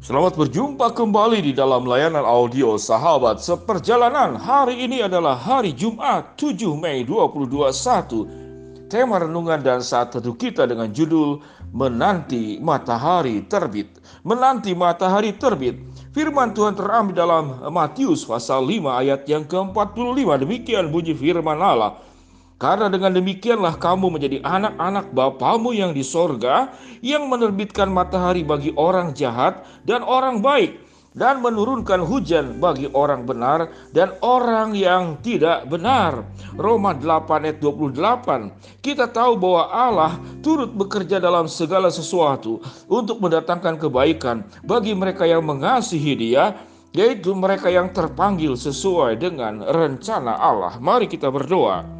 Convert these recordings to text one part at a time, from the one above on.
Selamat berjumpa kembali di dalam layanan audio sahabat seperjalanan. Hari ini adalah hari Jumat 7 Mei 2021. Tema renungan dan saat teduh kita dengan judul Menanti Matahari Terbit. Menanti matahari terbit. Firman Tuhan terambil dalam Matius pasal 5 ayat yang ke-45. Demikian bunyi firman Allah. Karena dengan demikianlah kamu menjadi anak-anak Bapamu yang di sorga, yang menerbitkan matahari bagi orang jahat dan orang baik, dan menurunkan hujan bagi orang benar dan orang yang tidak benar. Roma 8 ayat 28. Kita tahu bahwa Allah turut bekerja dalam segala sesuatu untuk mendatangkan kebaikan bagi mereka yang mengasihi Dia, yaitu mereka yang terpanggil sesuai dengan rencana Allah. Mari kita berdoa.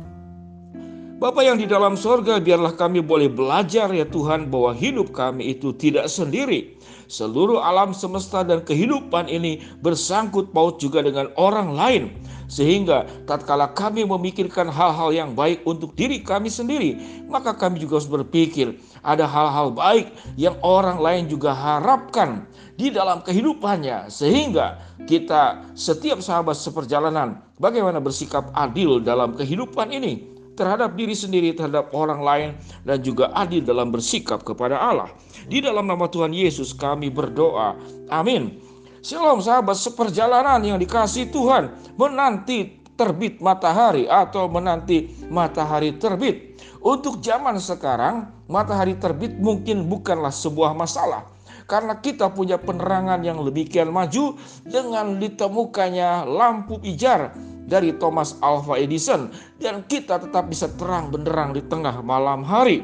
Bapa yang di dalam sorga, biarlah kami boleh belajar ya Tuhan bahwa hidup kami itu tidak sendiri. Seluruh alam semesta dan kehidupan ini bersangkut paut juga dengan orang lain. Sehingga tatkala kami memikirkan hal-hal yang baik untuk diri kami sendiri, maka kami juga harus berpikir ada hal-hal baik yang orang lain juga harapkan di dalam kehidupannya. Sehingga kita setiap sahabat seperjalanan bagaimana bersikap adil dalam kehidupan ini terhadap diri sendiri, terhadap orang lain, dan juga adil dalam bersikap kepada Allah. Di dalam nama Tuhan Yesus kami berdoa. Amin. Shalom sahabat seperjalanan yang dikasih Tuhan menanti terbit matahari atau menanti matahari terbit. Untuk zaman sekarang, matahari terbit mungkin bukanlah sebuah masalah karena kita punya penerangan yang lebih kian maju dengan ditemukannya lampu pijar dari Thomas Alva Edison dan kita tetap bisa terang benderang di tengah malam hari.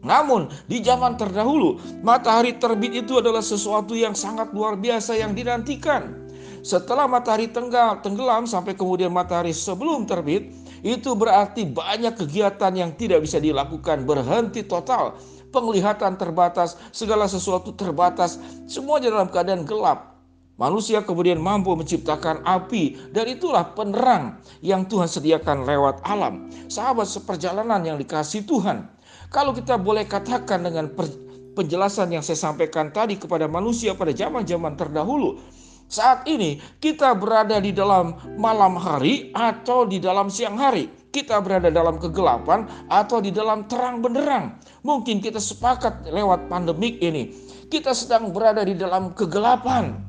Namun di zaman terdahulu matahari terbit itu adalah sesuatu yang sangat luar biasa yang dinantikan. Setelah matahari tenggelam, tenggelam sampai kemudian matahari sebelum terbit, itu berarti banyak kegiatan yang tidak bisa dilakukan berhenti total. Penglihatan terbatas, segala sesuatu terbatas, semuanya dalam keadaan gelap. Manusia kemudian mampu menciptakan api dan itulah penerang yang Tuhan sediakan lewat alam. Sahabat seperjalanan yang dikasih Tuhan. Kalau kita boleh katakan dengan penjelasan yang saya sampaikan tadi kepada manusia pada zaman-zaman terdahulu. Saat ini kita berada di dalam malam hari atau di dalam siang hari. Kita berada dalam kegelapan atau di dalam terang benderang. Mungkin kita sepakat lewat pandemik ini. Kita sedang berada di dalam kegelapan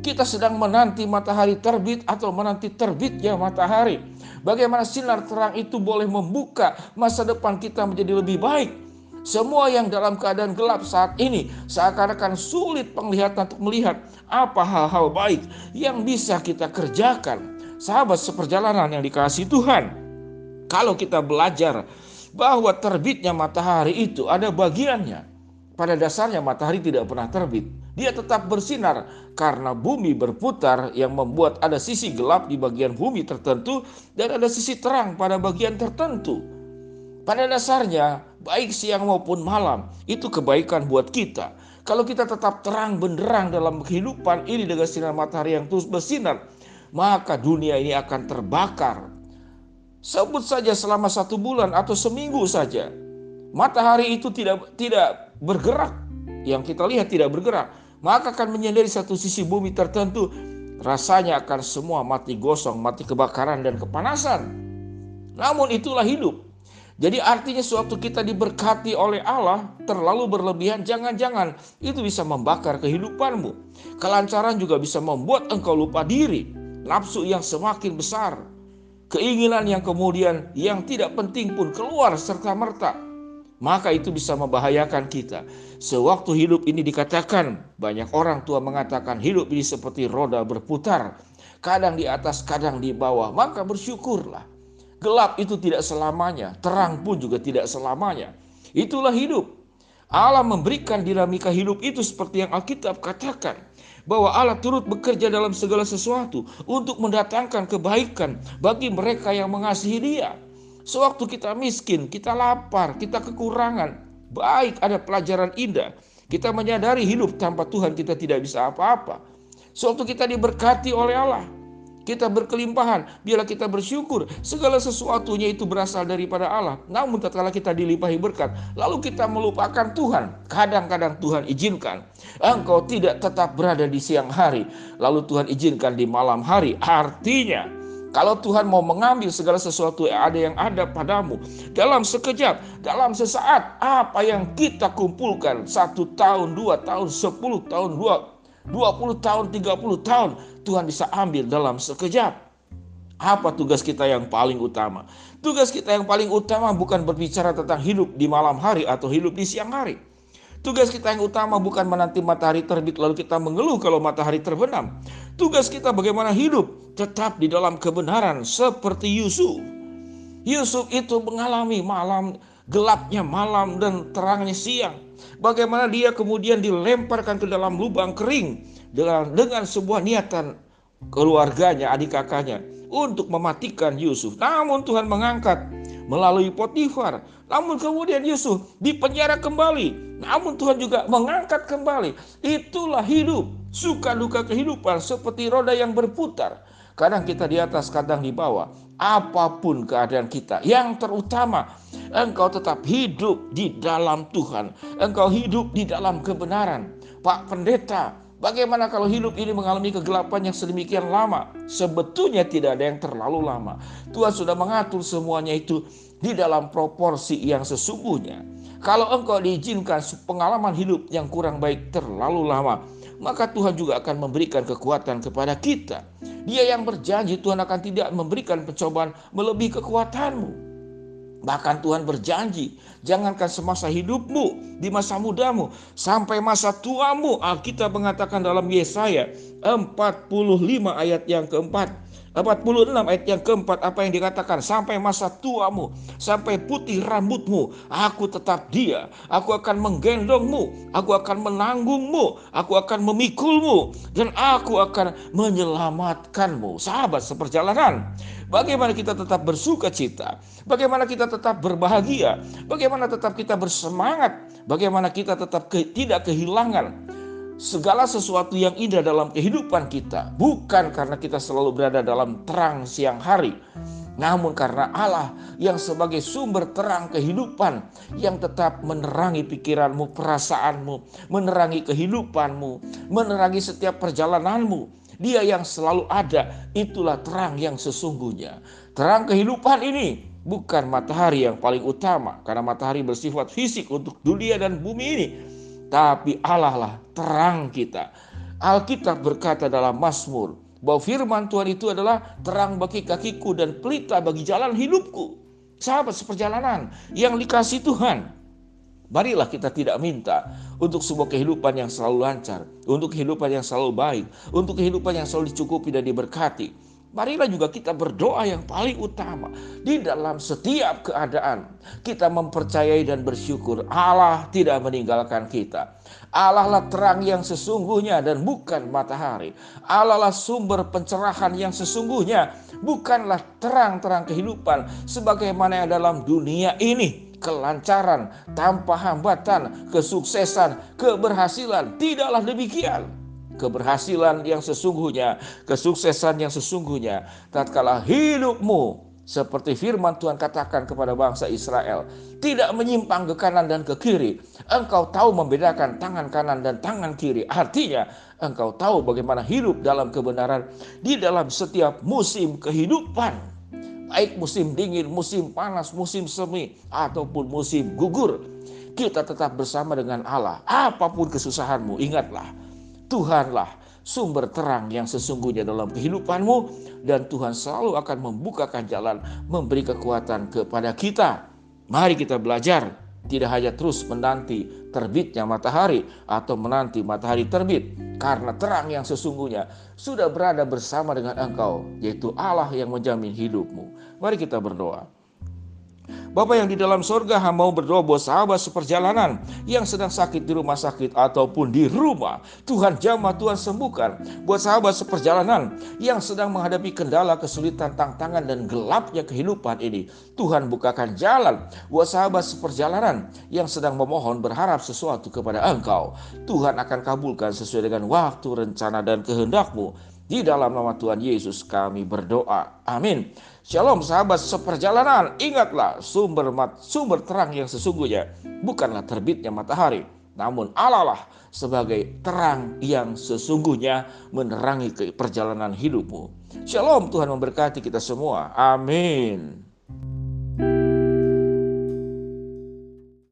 kita sedang menanti matahari terbit atau menanti terbitnya matahari. Bagaimana sinar terang itu boleh membuka masa depan kita menjadi lebih baik. Semua yang dalam keadaan gelap saat ini seakan-akan sulit penglihatan untuk melihat apa hal-hal baik yang bisa kita kerjakan. Sahabat seperjalanan yang dikasih Tuhan. Kalau kita belajar bahwa terbitnya matahari itu ada bagiannya. Pada dasarnya matahari tidak pernah terbit dia tetap bersinar karena bumi berputar yang membuat ada sisi gelap di bagian bumi tertentu dan ada sisi terang pada bagian tertentu. Pada dasarnya, baik siang maupun malam, itu kebaikan buat kita. Kalau kita tetap terang benderang dalam kehidupan ini dengan sinar matahari yang terus bersinar, maka dunia ini akan terbakar. Sebut saja selama satu bulan atau seminggu saja, matahari itu tidak tidak bergerak yang kita lihat tidak bergerak, maka akan menyendiri satu sisi bumi tertentu, rasanya akan semua mati gosong, mati kebakaran dan kepanasan. Namun itulah hidup. Jadi artinya suatu kita diberkati oleh Allah terlalu berlebihan jangan-jangan itu bisa membakar kehidupanmu. Kelancaran juga bisa membuat engkau lupa diri. Nafsu yang semakin besar. Keinginan yang kemudian yang tidak penting pun keluar serta merta maka itu bisa membahayakan kita. Sewaktu hidup ini dikatakan, banyak orang tua mengatakan hidup ini seperti roda berputar, kadang di atas, kadang di bawah, maka bersyukurlah. Gelap itu tidak selamanya, terang pun juga tidak selamanya. Itulah hidup. Allah memberikan dinamika hidup itu seperti yang Alkitab katakan bahwa Allah turut bekerja dalam segala sesuatu untuk mendatangkan kebaikan bagi mereka yang mengasihi Dia. Sewaktu kita miskin, kita lapar, kita kekurangan, baik ada pelajaran indah. Kita menyadari hidup tanpa Tuhan kita tidak bisa apa-apa. Sewaktu kita diberkati oleh Allah, kita berkelimpahan, biarlah kita bersyukur. Segala sesuatunya itu berasal daripada Allah. Namun tatkala kita dilimpahi berkat, lalu kita melupakan Tuhan. Kadang-kadang Tuhan izinkan engkau tidak tetap berada di siang hari, lalu Tuhan izinkan di malam hari. Artinya, kalau Tuhan mau mengambil segala sesuatu yang ada yang ada padamu dalam sekejap, dalam sesaat, apa yang kita kumpulkan satu tahun, dua tahun, sepuluh tahun, dua 20 tahun, 30 tahun Tuhan bisa ambil dalam sekejap. Apa tugas kita yang paling utama? Tugas kita yang paling utama bukan berbicara tentang hidup di malam hari atau hidup di siang hari. Tugas kita yang utama bukan menanti matahari terbit lalu kita mengeluh kalau matahari terbenam. Tugas kita bagaimana hidup tetap di dalam kebenaran seperti Yusuf. Yusuf itu mengalami malam gelapnya malam dan terangnya siang. Bagaimana dia kemudian dilemparkan ke dalam lubang kering dengan dengan sebuah niatan keluarganya, adik kakaknya untuk mematikan Yusuf. Namun Tuhan mengangkat melalui Potifar. Namun kemudian Yusuf dipenjara kembali. Namun Tuhan juga mengangkat kembali. Itulah hidup, suka duka kehidupan seperti roda yang berputar. Kadang kita di atas, kadang di bawah. Apa pun keadaan kita, yang terutama engkau tetap hidup di dalam Tuhan. Engkau hidup di dalam kebenaran. Pak Pendeta, Bagaimana kalau hidup ini mengalami kegelapan yang sedemikian lama? Sebetulnya tidak ada yang terlalu lama. Tuhan sudah mengatur semuanya itu di dalam proporsi yang sesungguhnya. Kalau engkau diizinkan pengalaman hidup yang kurang baik terlalu lama, maka Tuhan juga akan memberikan kekuatan kepada kita. Dia yang berjanji Tuhan akan tidak memberikan pencobaan melebihi kekuatanmu. Bahkan Tuhan berjanji, jangankan semasa hidupmu, di masa mudamu, sampai masa tuamu. Alkitab mengatakan dalam Yesaya 45 ayat yang keempat. 46 ayat yang keempat apa yang dikatakan? Sampai masa tuamu sampai putih rambutmu aku tetap dia. Aku akan menggendongmu aku akan menanggungmu aku akan memikulmu dan aku akan menyelamatkanmu. Sahabat seperjalanan bagaimana kita tetap bersuka cita? Bagaimana kita tetap berbahagia? Bagaimana tetap kita bersemangat? Bagaimana kita tetap ke, tidak kehilangan segala sesuatu yang indah dalam kehidupan kita bukan karena kita selalu berada dalam terang siang hari, namun karena Allah yang sebagai sumber terang kehidupan yang tetap menerangi pikiranmu, perasaanmu, menerangi kehidupanmu, menerangi setiap perjalananmu. Dia yang selalu ada, itulah terang yang sesungguhnya. Terang kehidupan ini bukan matahari yang paling utama karena matahari bersifat fisik untuk dunia dan bumi ini tapi Allah lah terang kita. Alkitab berkata dalam Mazmur bahwa firman Tuhan itu adalah terang bagi kakiku dan pelita bagi jalan hidupku. Sahabat seperjalanan yang dikasih Tuhan. Marilah kita tidak minta untuk sebuah kehidupan yang selalu lancar, untuk kehidupan yang selalu baik, untuk kehidupan yang selalu dicukupi dan diberkati. Marilah juga kita berdoa yang paling utama di dalam setiap keadaan. Kita mempercayai dan bersyukur Allah tidak meninggalkan kita. Allah lah terang yang sesungguhnya dan bukan matahari. Allah lah sumber pencerahan yang sesungguhnya, bukanlah terang-terang kehidupan sebagaimana yang dalam dunia ini kelancaran, tanpa hambatan, kesuksesan, keberhasilan. Tidaklah demikian keberhasilan yang sesungguhnya, kesuksesan yang sesungguhnya tatkala hidupmu seperti firman Tuhan katakan kepada bangsa Israel, tidak menyimpang ke kanan dan ke kiri. Engkau tahu membedakan tangan kanan dan tangan kiri. Artinya, engkau tahu bagaimana hidup dalam kebenaran di dalam setiap musim kehidupan. Baik musim dingin, musim panas, musim semi, ataupun musim gugur. Kita tetap bersama dengan Allah. Apa pun kesusahanmu, ingatlah Tuhanlah sumber terang yang sesungguhnya dalam kehidupanmu dan Tuhan selalu akan membukakan jalan memberi kekuatan kepada kita. Mari kita belajar tidak hanya terus menanti terbitnya matahari atau menanti matahari terbit karena terang yang sesungguhnya sudah berada bersama dengan engkau yaitu Allah yang menjamin hidupmu. Mari kita berdoa. Bapak yang di dalam sorga mau berdoa buat sahabat seperjalanan yang sedang sakit di rumah sakit ataupun di rumah. Tuhan jamah, Tuhan sembuhkan. Buat sahabat seperjalanan yang sedang menghadapi kendala, kesulitan, tantangan dan gelapnya kehidupan ini. Tuhan bukakan jalan. Buat sahabat seperjalanan yang sedang memohon berharap sesuatu kepada engkau. Tuhan akan kabulkan sesuai dengan waktu, rencana dan kehendakmu Di dalam nama Tuhan Yesus kami berdoa. Amin. Shalom sahabat seperjalanan. Ingatlah sumber mat, sumber terang yang sesungguhnya bukanlah terbitnya matahari, namun Allah lah sebagai terang yang sesungguhnya menerangi perjalanan hidupmu. Shalom Tuhan memberkati kita semua. Amin.